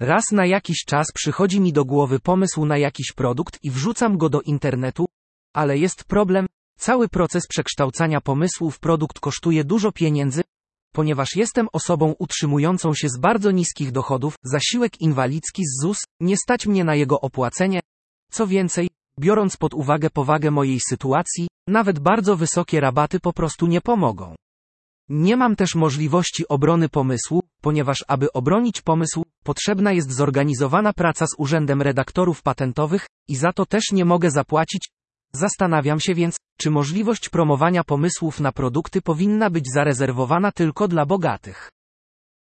Raz na jakiś czas przychodzi mi do głowy pomysł na jakiś produkt i wrzucam go do internetu, ale jest problem, cały proces przekształcania pomysłu w produkt kosztuje dużo pieniędzy, ponieważ jestem osobą utrzymującą się z bardzo niskich dochodów, zasiłek inwalidzki z ZUS, nie stać mnie na jego opłacenie. Co więcej, biorąc pod uwagę powagę mojej sytuacji, nawet bardzo wysokie rabaty po prostu nie pomogą. Nie mam też możliwości obrony pomysłu, ponieważ aby obronić pomysł, potrzebna jest zorganizowana praca z Urzędem Redaktorów Patentowych i za to też nie mogę zapłacić. Zastanawiam się więc, czy możliwość promowania pomysłów na produkty powinna być zarezerwowana tylko dla bogatych.